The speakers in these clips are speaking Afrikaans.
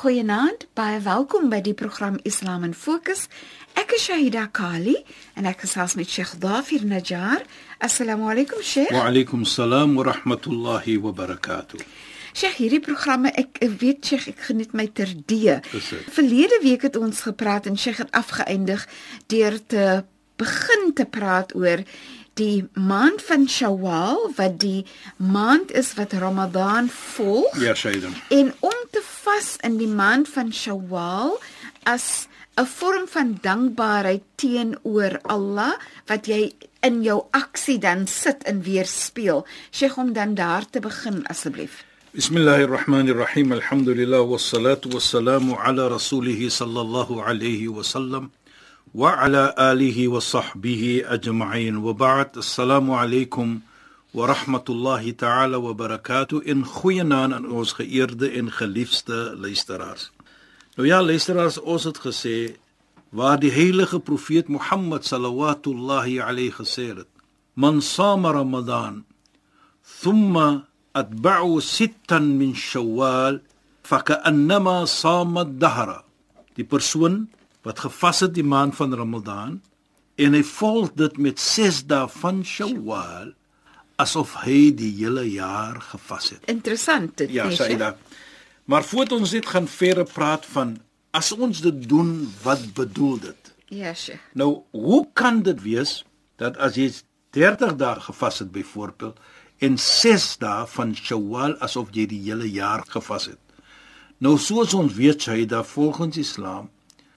Goeienaand, baie welkom by die program Islam in Fokus. Ek is Shahida Kali en ek gesels met Sheikh Dafir Najjar. Assalamu alaykum Sheikh. Wa alaykum salaam wa rahmatullahi wa barakatuh. Sheikh, hierdie programme ek weet Sheikh, ek geniet my terdee. Dit. Verlede week het ons gepraat en Sheikh het afgeëindig deur te begin te praat oor die maand van Shawwal wat die maand is wat Ramadan volg. Ja, Shaidan. En om te vas in die maand van Shawwal as 'n vorm van dankbaarheid teenoor Allah wat jy in jou aksie dan sit en weerspieël. Sheikh om dan daar te begin asseblief. Bismillahir Rahmanir Rahim. Alhamdulillah wassalatu wassalamu ala rasulih sallallahu alayhi wa sallam wa ala sahbihi ajma'in. Wa ba'd. Assalamu alaykum wa rahmatullahi ta'ala wa barakatuh. In goeienaand aan ons geëerde en geliefde luisteraars. Nou ja, luisteraars, ons het gesê waar die heilige profeet Mohammed sallallahu alayhi gesê het: "Man sama Ramadan thumma atba'u sittan min Shawwal fakannama sama ad-dahra." Die persoon wat gevas het die maand van Ramadan en hy volg dit met 6 dae van Shawwal asof hy die hele jaar gevas het. Interessant dit. Ja? Saida. Maar voordat ons dit gaan verder praat van as ons dit doen, wat bedoel dit? Ja, Sheikh. Nou, hoe kan dit wees dat as jy 30 dae gevas het byvoorbeeld en 6 dae van Shawwal asof jy die hele jaar gevas het? Nou soos ons weet, Saida, volgens Islam,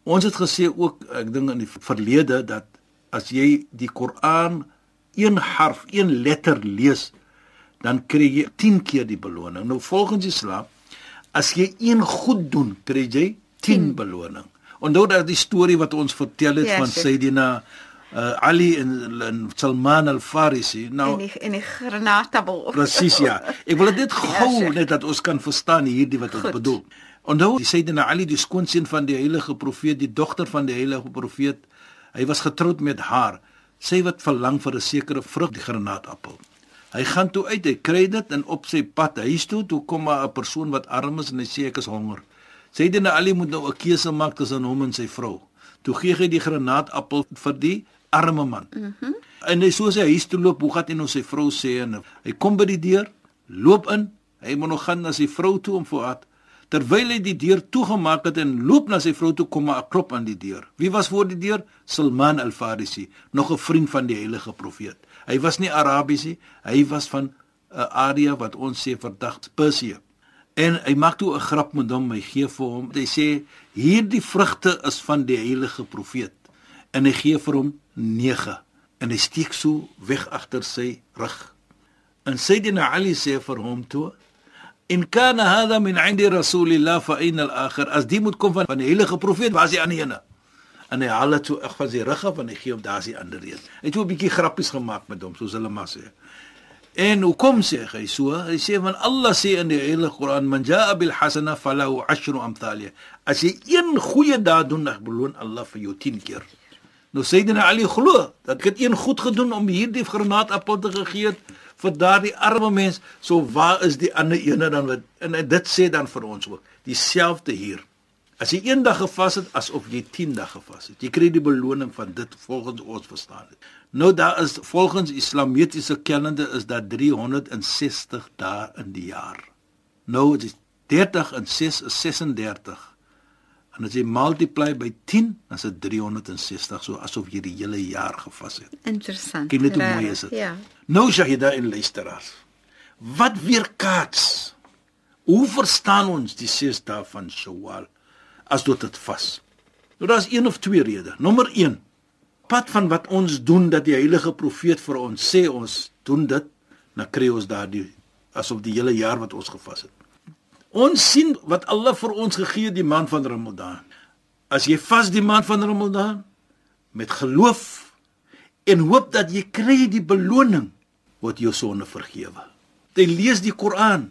ons het gesê ook ek dink in die verlede dat as jy die Koran een harf, een letter lees, dan kry jy 10 keer die beloning. Nou volgens Islam, as jy een goed doen, kry jy 10 beloning. Onthou dat die storie wat ons vertel het Ja, van. Sayyidina uh, Ali en, en Salman al-Farisi. Nou die en die granaattabel. presies ja. Ek wil dit Ja, gou Sheikh. net dat ons kan verstaan hierdie wat Goed. ons bedoel. Onthou, die Sayyidina Ali, die skoonseun van die heilige profeet, die dogter van die heilige profeet, hy was getroud met haar. Sy wat verlang vir 'n sekere vrug, die granaatappel. Hy gaan toe uit, hy kry dit en op sy pad huis toe, toe kom maar 'n persoon wat arm is en hy sê ek is honger. Sayyidina Ali moet nou 'n keuse maak tussen hom en sy vrou. Toe gee hy die granaatappel vir die arme man. Mhm. Mm en hy soos hy huis toe loop, hoe gaan hy nou sy vrou sê en hy kom by die deur, loop in, hy moet nog gaan na sy vrou toe om voor haar Terwyl hy die deur toegemaak het en loop na sy vrou toe kom maar 'n klop aan die deur. Wie was voor die deur? Salman al-Farisi, nog 'n vriend van die heilige profeet. Hy was nie Arabies nie, hy was van 'n area wat ons sê verdag Persië. En hy maak toe 'n grap met hom, hy gee vir hom. Hy sê hierdie vrugte is van die heilige profeet. En hy gee vir hom 9 en hy steek so weg agter sy rug. En Sayyidina Ali sê vir hom toe In kana hada min 'indi rasulillah fa aina al-akhir as die moet kom van van die heilige profeet waar is die ander ene? En hy dit so ag van sy rug af en hy gee hom daar die ander een. Hy het so 'n bietjie grappies gemaak met hom soos hulle maar sê. En hoekom sê hy so? Hy sê van Allah sê in die heilige Koran man jaa bil hasana falahu ashru amthaliha. As jy een goeie daad doen dan beloon Allah vir jou 10 keer. Nou Sayyidina Ali glo dat ek het een goed gedoen om hierdie granaatappel te gegee het vir daardie arme mens. So waar is die ander ene dan wat en dit sê dan vir ons ook dieselfde hier. As jy eendag gevas het asof jy 10 dae gevas het. Jy kry die beloning van dit volgens ons verstaan dit. Nou daar is volgens islamitiese kalender is daar 360 dae in die jaar. Nou dit is 30 en 6 is 36. En as jy multiply by 10, dan is dit 360, so asof jy die hele jaar gevas het. Interessant. Kyk net hoe mooi is dit. Ja. Nou Shahida en luisteraars. Wat weerkaats? Hoe verstaan ons die ses dae van Shawwal? as tot dit vas. Nou daar's een of twee redes. Nommer 1. Pad van wat ons doen dat die heilige profeet vir ons sê ons doen dit, dan kry ons daardie asof die hele jaar wat ons gevas het. Ons sien wat Allah vir ons gegee die maand van Ramadan. As jy vas die maand van Ramadan met geloof en hoop dat jy kry die beloning word jou sonde vergewe. Jy lees die Koran.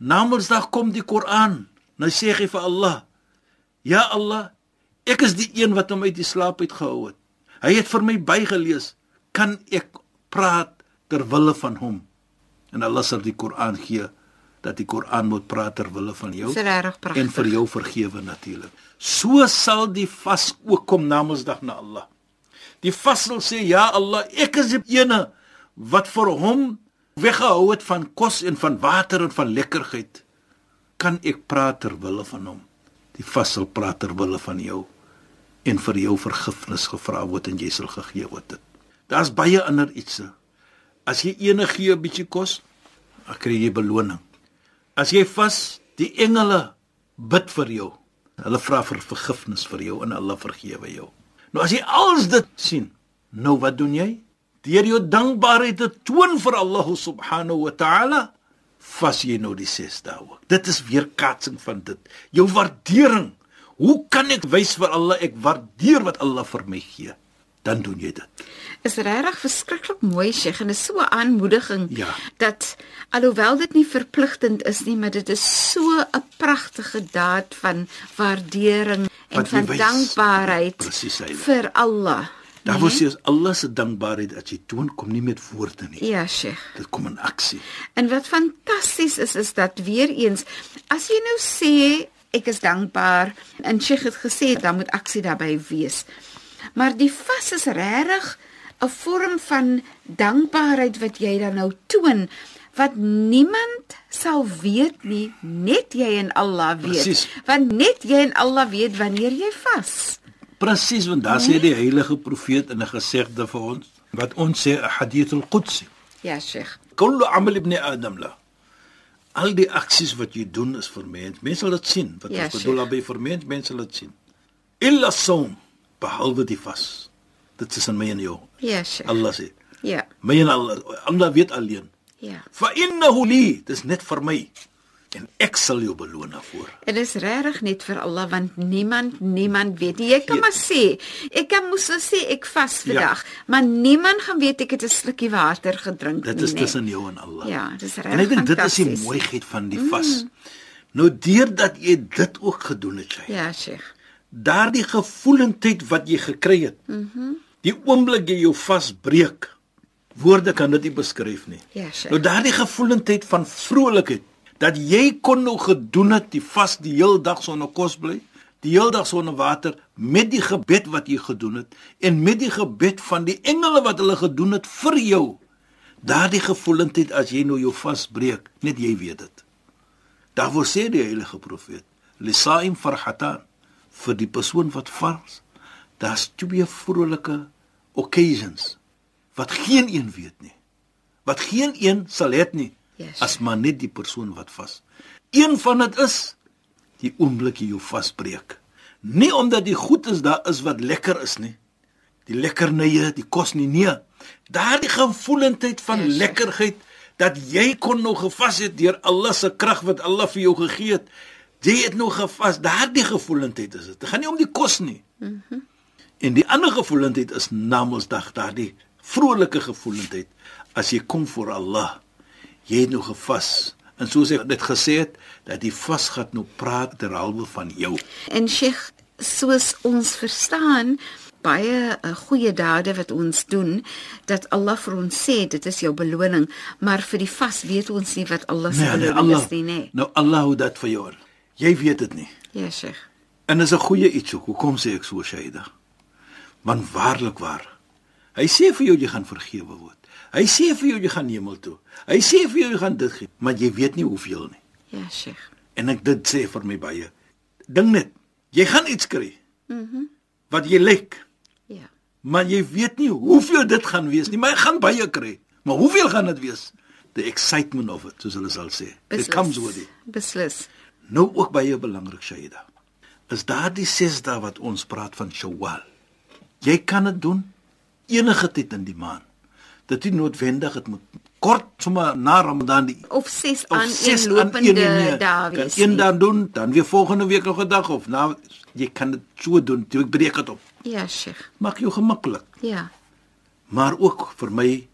Namedsdag kom die Koran. Nou sê jy vir Allah: "Ja Allah, ek is die een wat hom uit die slaap uit gehou het. Hy het vir my bygelees. Kan ek praat ter wille van hom?" En Allah sal die Koran gee dat die Koran moet praat ter wille van jou en vir jou vergewe natuurlik. So sal die vas ook kom namedsdag na Allah. Die vas sal sê ja Allah, ek is die ene wat vir hom weggehou het van kos en van water en van lekkerheid. Kan ek praat ter wille van hom? Die vas sal praat ter wille van jou en vir jou vergifnis gevra word en jy sal gegee word dit. Daar's baie ander ietsie. As jy enige gee 'n bietjie kos, dan kry jy beloning. As jy vas, die engele bid vir jou. Hulle vra vir vergifnis vir jou en hulle vergewe jou. Nou as jy alles dit sien, nou wat doen jy? Deur jou dankbaarheid te toon vir Allah subhanahu wa ta'ala, vas jy nou die 6 dae ook. Dit is weer katsing van dit. Jou waardering. Hoe kan ek wys vir Allah ek waardeer wat Allah vir my gee? Dan doen jy dit. is regtig verskriklik mooi Sheikh en is so 'n aanmoediging Ja. dat alhoewel dit nie verpligtend is nie, maar dit is so 'n pragtige daad van waardering en Wat jy van wys. dankbaarheid Presies, Heidi. vir Allah. Daar word sê Allah se dankbaarheid as jy toon kom nie met woorde nie. Ja, Sheikh. Dit kom in aksie. En wat fantasties is is dat weer eens as jy nou sê ek is dankbaar en Sheikh het gesê dan moet aksie daarbey wees. Maar die vas is regtig 'n vorm van dankbaarheid wat jy dan nou toon wat niemand sal weet nie, net jy en Allah weet. Presies. Want net jy en Allah weet wanneer jy vas. Presies want daar sê die heilige profeet in 'n gesegde vir ons wat ons sê 'n hadith al-Qudsi. Ja, Sheikh. Kullu amal ibn Adam la. Al die aksies wat jy doen is vir mens. Mense sal dit sien. Wat Ja, ons bedoel daarby vir mens, mense sal dit sien. Illa som behalwe die vas. Dit is in my en jou. Ja, Sheikh. Allah sê. Ja. My en Allah, Allah weet alleen. Ja. Fa innahu li, dis net vir my. En ek sal jou beloon daarvoor. Dit is regtig net vir Allah want niemand niemand weet nie. Jy kan Ja. maar sê, ek kan moes nou sê ek vas Ja. vandag, maar niemand gaan weet ek het 'n slukkie water gedrink Dit nie. is nee. tussen jou en Allah. Ja, dis En ek dink dit is die mooiheid van die vas. Nou deurdat jy dit ook gedoen het, jy. Ja, Sheikh. Daardie gevoelendheid wat jy gekry het. Mhm. Mm die oomblik jy jou vasbreek. Woorde kan dit nie beskryf nie. Ja, Sheikh. Nou daardie gevoelendheid van vrolikheid dat jy kon nou gedoen het die vas die heel dag sonder kos bly, die heel dag sonder water met die gebed wat jy gedoen het en met die gebed van die engele wat hulle gedoen het vir jou. Daardie gevoelendheid as jy nou jou vasbreek, net jy weet dit. Daarvoor sê die heilige profeet, lisaim farhatan vir die persoon wat vars. Daar's twee vrolike occasions wat geen een weet nie. Wat geen een sal het nie Yes. as maar net die persoon wat vas. Een van dit is die oomblik jy jou vasbreek. Nie omdat die goed is daar is wat lekker is nie. Die lekkernye, die kos nie nee. Daardie gevoelendheid van Yes. lekkerheid dat jy kon nog gevas het deur Allah se krag wat Allah vir jou gegee het. Jy het nog gevas. Daardie gevoelendheid is dit. Dit gaan nie om die kos nie. Mm en die ander gevoelendheid is Namedsdag, daardie vrolike gevoelendheid as jy kom voor Allah. Jy het nog gevas. En soos ek dit gesê het, dat die vas gaan nou praat terhalwe van jou. En Sheikh, soos ons verstaan, baie uh, goeie dade wat ons doen, dat Allah vir ons sê dit is jou beloning, maar vir die vas weet ons nie wat Allah se beloning Allah. is nie, nee. Nou Allah hou dit vir jou. Jy weet dit nie. Ja, Sheikh. En dis 'n goeie iets ook. Hoekom sê ek so Shaida? Want waarlik waar. Hy sê vir jou jy gaan vergewe word. Hy sê vir jou jy gaan hemel toe. Hy sê vir jou jy gaan dit gee, maar jy weet nie hoeveel nie. Ja, Sheikh. En ek dit sê vir my baie. Ding net, jy gaan iets kry. Mhm. Mm wat jy lyk, Ja. maar jy weet nie hoeveel dit gaan wees nie, maar jy gaan baie kry. Maar hoeveel gaan dit wees? The excitement of it, soos hulle sal sê. It comes with it. Beslis. Nou ook baie belangrik, Shaida. is daardie 6 dae wat ons praat van Shawwal. Jy kan dit doen enige tyd in die maand. Dit is noodwendig dit moet kort sommer na Ramadan die Of 6 of aan ses een aan lopende een en nee. dae Kan wees. een nie. dan doen, dan weer volgende week nog 'n dag of na jy kan dit so doen. Jy breek dit op. Ja, Sheikh. Maak jou gemaklik. Ja. Maar ook vir my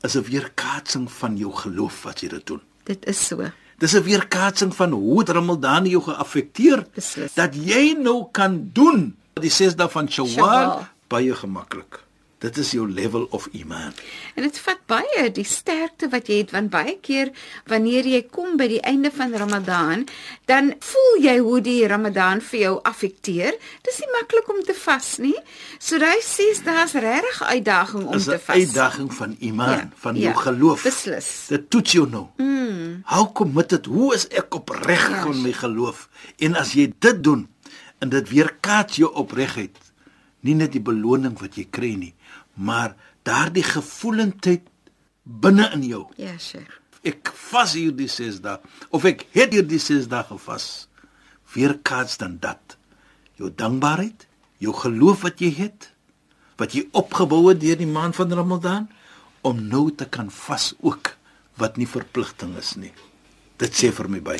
is 'n weerkaatsing van jou geloof wat jy dit doen. Dit is so. Dis 'n weerkaatsing van hoe het Ramadan jou geaffekteer Beslis. dat jy nou kan doen die 6 dae van Shawwal. baie gemaklik. Dit is jou level of iman. En dit vat baie die sterkte wat jy het want baie keer wanneer jy kom by die einde van Ramadan, dan voel jy hoe die Ramadan vir jou affekteer. Dis nie maklik om te vas nie. So daai sies daar's regtig 'n uitdaging om te 'n vas. uitdaging van iman, Ja, van ja, jou geloof. beslis. Dit toets jou nou. Mm. How committed, hoe is ek opreg Ja. van my geloof? En as jy dit doen en dit weerkaats jou opregheid, nie net die beloning wat jy kry nie, maar daardie gevoelendheid binne in jou. Ja, Sheikh. Ek vas hierdie 6 dae of ek het hierdie 6 dae gevas. Weerkaats dan dat jou dankbaarheid, jou geloof wat jy het, wat jy opgebou het deur die maand van Ramadan om nou te kan vas ook wat nie verpligting is nie. Dit sê vir my by.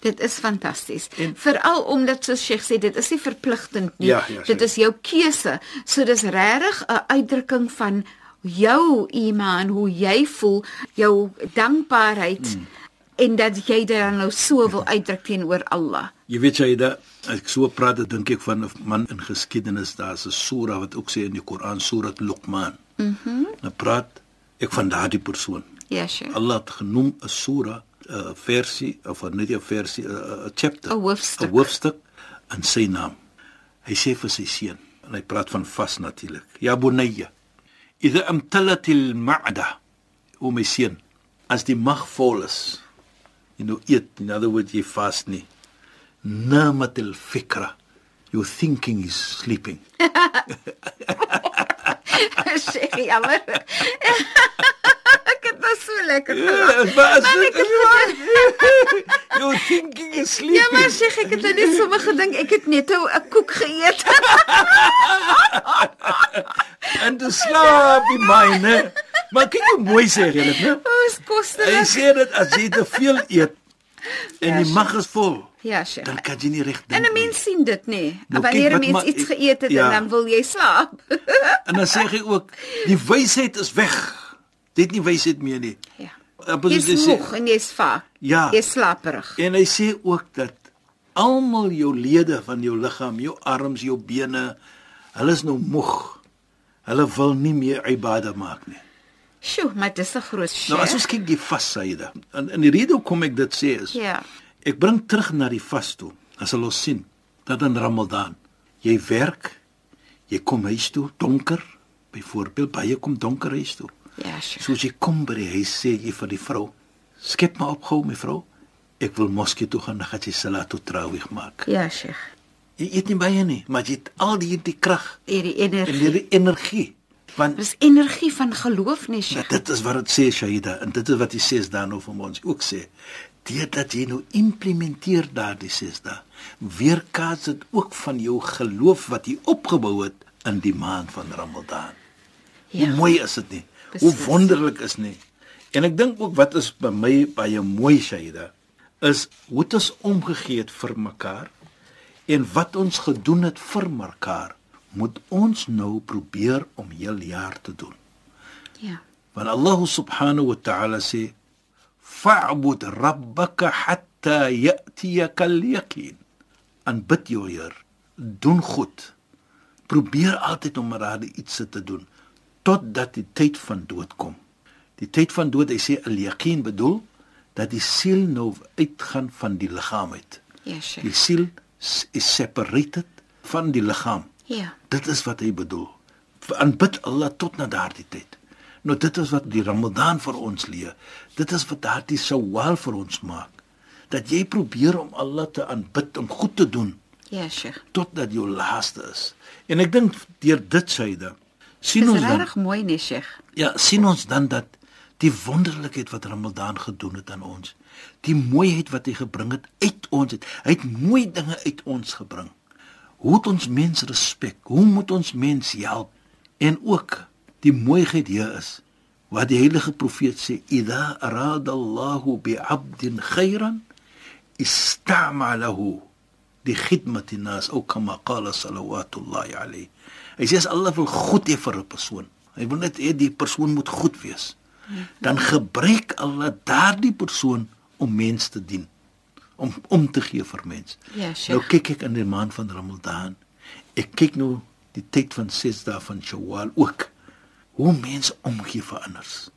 Dit is fantasties. Veral omdat soos Sheikh sê, dit is nie verpligtend nie. Ja, ja, dit sure. is jou keuse. So dis regtig 'n uitdrukking van jou iman, hoe jy voel, jou dankbaarheid Hmm. en dat jy dit dan nou so wil uitdruk teenoor Allah. Jy weet jy dat ek so praat, dink ek van 'n man in geskiedenis, daar's 'n sura wat ook sê in die Koran, Surat Luqman. Mhm. Mm dan praat ek van daardie persoon. Ja, Sheikh. Allah het genoem 'n sura, 'n versie of net 'n versie, 'n chapter, 'n hoofstuk. 'n hoofstuk in sy naam. Hy sê vir sy seun en hy praat van vas natuurlik. Ya bunayya, idha amtalat al-ma'da, o my seun, as die mag vol is, you know eat, in other words jy vas nie. Namat al-fikra, your thinking is sleeping. Sheikh, jammer. het dit so lekker Ja, maar Man, ek het your thinking is sleeping. Ja, maar Sheikh, ek het nou net sommer gedink ek het net 'n koek geëet. en te slaap die myne. Maar kyk hoe mooi sê jy dit, né? Ons Hy kostelik. sê dit as jy te veel eet en Ja, die mag is vol, Ja, Sheikh. dan kan jy nie reg dink. En 'n mens sien dit nê. Nou, Wanneer 'n mens iets geëet het ja. en dan wil jy slaap. En dan sê hy ook die wysheid is weg. Dit nie wysheid meer nie. ja. Appels Jy's is moeg en jy's vaak. Ja. Jy's slaperig. En hy sê ook dat almal jou lede van jou liggaam, jou arms, jou bene, hulle is nou moeg. Hulle wil nie meer ibadah maak nie. Sjoe, maar dis 'n groot shit. Nou as ons kyk die vassyde. En en die rede hoekom ek dit sê is Ja. ek bring terug na die vas toe. As hulle ons sien dat in Ramadan jy werk, jy kom huis toe donker, byvoorbeeld baie kom donker huis toe. Ja, sjoe. Soos jy kom by die huis sê jy vir die vrou, skep maar op gou my vrou. Ek wil moskee toe gaan, dan gaan jy salat tot trawig maak. Ja, Sheikh. Jy eet nie baie nie, maar jy het al die die krag Hierdie en energie. hierdie energie. Want Dis energie van geloof Ja, Sheikh. dit is wat dit sê Shaida en dit is wat die ses dae nou vir ons ook sê. Deurdat jy nou implementeer daardie ses dae, weerkaats dit ook van jou geloof wat jy opgebou het in die maand van Ramadan. Ja. Hoe mooi is dit nie? Hoe Beslis. wonderlik is nie? En ek dink ook wat is by my baie mooi Shaida is hoe dit ons omgegee het vir mekaar en wat ons gedoen het vir mekaar moet ons nou probeer om heel jaar te doen. Ja. Want Allah subhanahu wa ta'ala sê fa'bud rabbaka hatta ya'tiyaka al-yaqin. Aanbid jou Heer. Doen goed. Probeer altyd om raad iets te doen totdat die tyd van dood kom. Die tyd van dood, hy sê al-yaqin bedoel dat die siel nou uitgaan van die liggaam uit. Ja, Die Sheikh. siel is separated van die liggaam. Ja. Dit is wat hy bedoel. Aanbid Allah tot na daardie tyd. Nou dit is wat die Ramadan vir ons leer. Dit is wat daardie Shawwal vir ons maak. Dat jy probeer om Allah te aanbid om goed te doen Ja, Sheikh. totdat jou laaste is. En ek dink deur dit syde sien Dis ons dan regtig mooi nie, Sheikh. ja, sien ons dan dat die wonderlikheid wat Ramadan gedoen het aan ons, die mooiheid wat hy gebring het uit ons het. Hy het mooi dinge uit ons gebring. Hoe moet ons mens respek? Hoe moet ons mens help? En ook die mooiheid hier is wat die heilige profeet sê, "Idha arada Allahu bi 'abdin khairan ista'malahu li khidmati nas ou kama qala salawatullahi alayhi." Hy sê as Allah wil goed hê vir 'n persoon, hy wil net hê die persoon moet goed wees. Dan gebruik Allah daardie persoon om mens te dien om om te gee vir mens. Ja, Nou Sheikh. kyk ek in die maand van Ramadan. Ek kyk nou die tyd van 6 dae van Shawwal ook. Hoe mense omgee vir anders.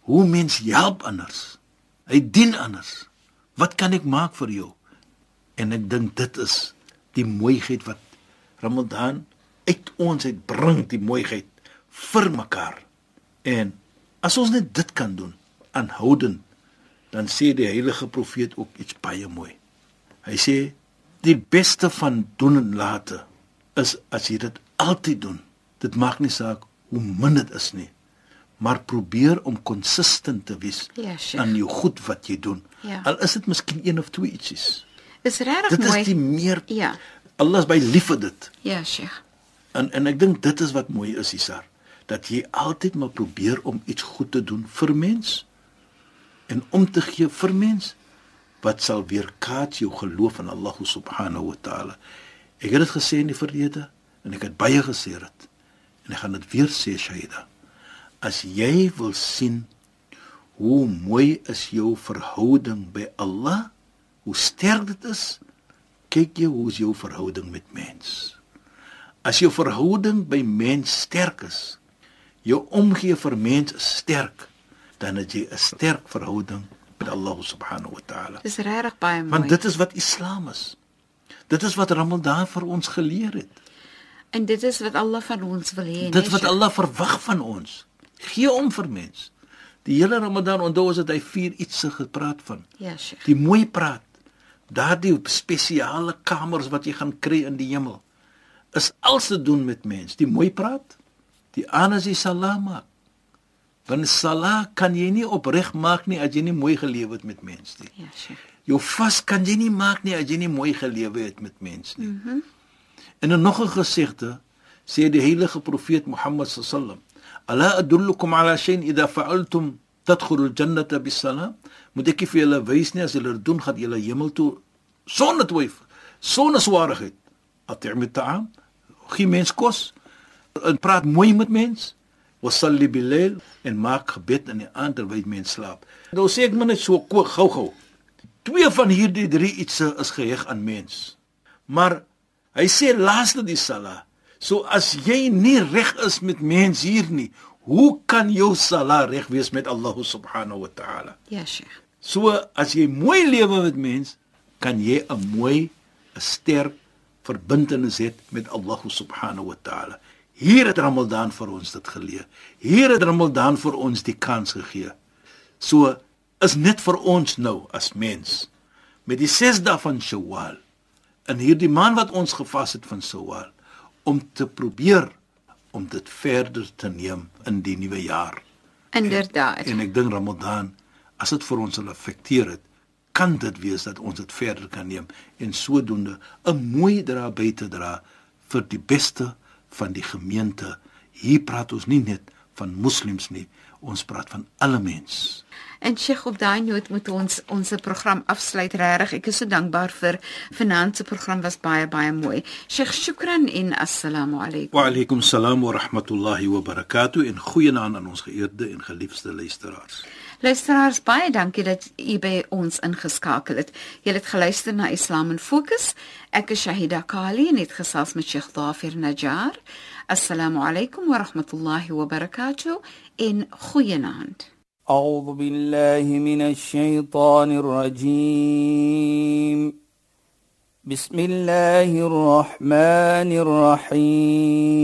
Hoe mense help anders. Hy dien anders. Wat kan ek maak vir jou? En ek dink dit is die mooiheid wat Ramadan uit ons uit bring, die mooiheid vir mekaar. En as ons net dit kan doen, aanhoudend, dan sê die heilige profeet ook iets baie mooi. Hy sê die beste van doen en late is as jy dit altyd doen. Dit maak nie saak hoe min dit is nie, maar probeer om konsistent te wees Ja, Sheikh. aan jou goed wat jy doen. Ja. Al is dit miskien een of twee ietsies. Is regtig Dit mooi. is die meer Ja. Allah is baie lief vir dit. Ja, Sheikh. En en ek dink dit is wat mooi is, Isar, dat jy altyd maar probeer om iets goed te doen vir mens en om te gee vir mens wat sal weerkaats jou geloof in Allah subhanahu wa taala. Ek het dit gesê in die verlede en ek het baie gesê dit. En ek gaan dit weer sê, Shaida. As jy wil sien hoe mooi is jou verhouding by Allah, hoe sterk dit is, kyk jy hoe is jou verhouding met mens. As jou verhouding by mens sterk is, jou omgee vir mens sterk, dan het jy 'n sterk verhouding met Allah subhanahu wa taala. Dis regtig baie mooi. Want dit is wat Islam is. Dit is wat Ramadan vir ons geleer het. en dit is wat Allah van ons wil hê, Dit nee, wat? Allah verwag van ons. Gee om vir mens. Die hele Ramadan onthou ons het hy vier iets gepraat van. Ja, Sheikh. Die mooi praat. Daardie spesiale kamers wat jy gaan kry in die hemel is alles te doen met mens. Die mooi praat. Die ander is die salam maak. Want salat kan jy nie opreg maak nie as jy nie mooi gelewe het met mens nie. Ja, Sheikh. Jou vas kan jy nie maak nie as jy nie mooi gelewe het met mens nie. Mm -hmm. En in nog 'n gesegde sê die heilige profeet Mohammed sallam: "Ala adullukum ala shay'in idha fa'altum tadkhulu al-jannata bis-salam?" Moet ek vir julle wys nie as julle dit doen gaan julle hemel toe sonder twyfel, sonder swaarheid. At'im at-ta'am, gee mens kos en praat mooi met mens. Wasalli bil-layl en maak gebed in die aand terwyl mens slaap. Nou sê ek maar net so kook gou-gou. Twee van hierdie drie ietsie is geheg aan mens. Maar hy sê laaste die sala. So as jy nie reg is met mens hier nie, hoe kan jou sala reg wees met Allah subhanahu wa ta'ala? Ja, Sheikh. So as jy mooi lewe met mens, kan jy 'n mooi, 'n sterk verbintenis hê met Allah subhanahu wa ta'ala. Hier het Ramadan vir ons dit geleer. Hier het Ramadan vir ons die kans gegee. So is net vir ons nou as mens met die 6 dae van Shawwal in hierdie maand wat ons gevas het van Shawwal om te probeer om dit verder te neem in die nuwe jaar. Inderdaad. En ek dink Ramadan, as dit vir ons sal affekteer het, kan dit wees dat ons dit verder kan neem en sodoende 'n mooi dra by te dra vir die beste van die gemeente. Hier praat ons nie net van moslems nie, ons praat van alle mens. En Sheikh op daai noot moet ons ons program afsluit regtig. Ek is so dankbaar vir vanaand se program was baie baie mooi. Sheikh shukran en assalamu alaykum. Wa alaykum salaam wa rahmatullahi wa barakatuh en goeienaand aan ons geëerde en geliefde luisteraars. Luisteraars, baie dankie dat u by ons ingeskakel het. Jy het geluister na Islam in Fokus. Ek is Shahida Kali en het gesels met Sheikh Dafir Najjar. Assalamu alaykum wa rahmatullahi wa barakatuh en goeienaand. أعوذ بالله من الشيطان الرجيم بسم الله الرحمن الرحيم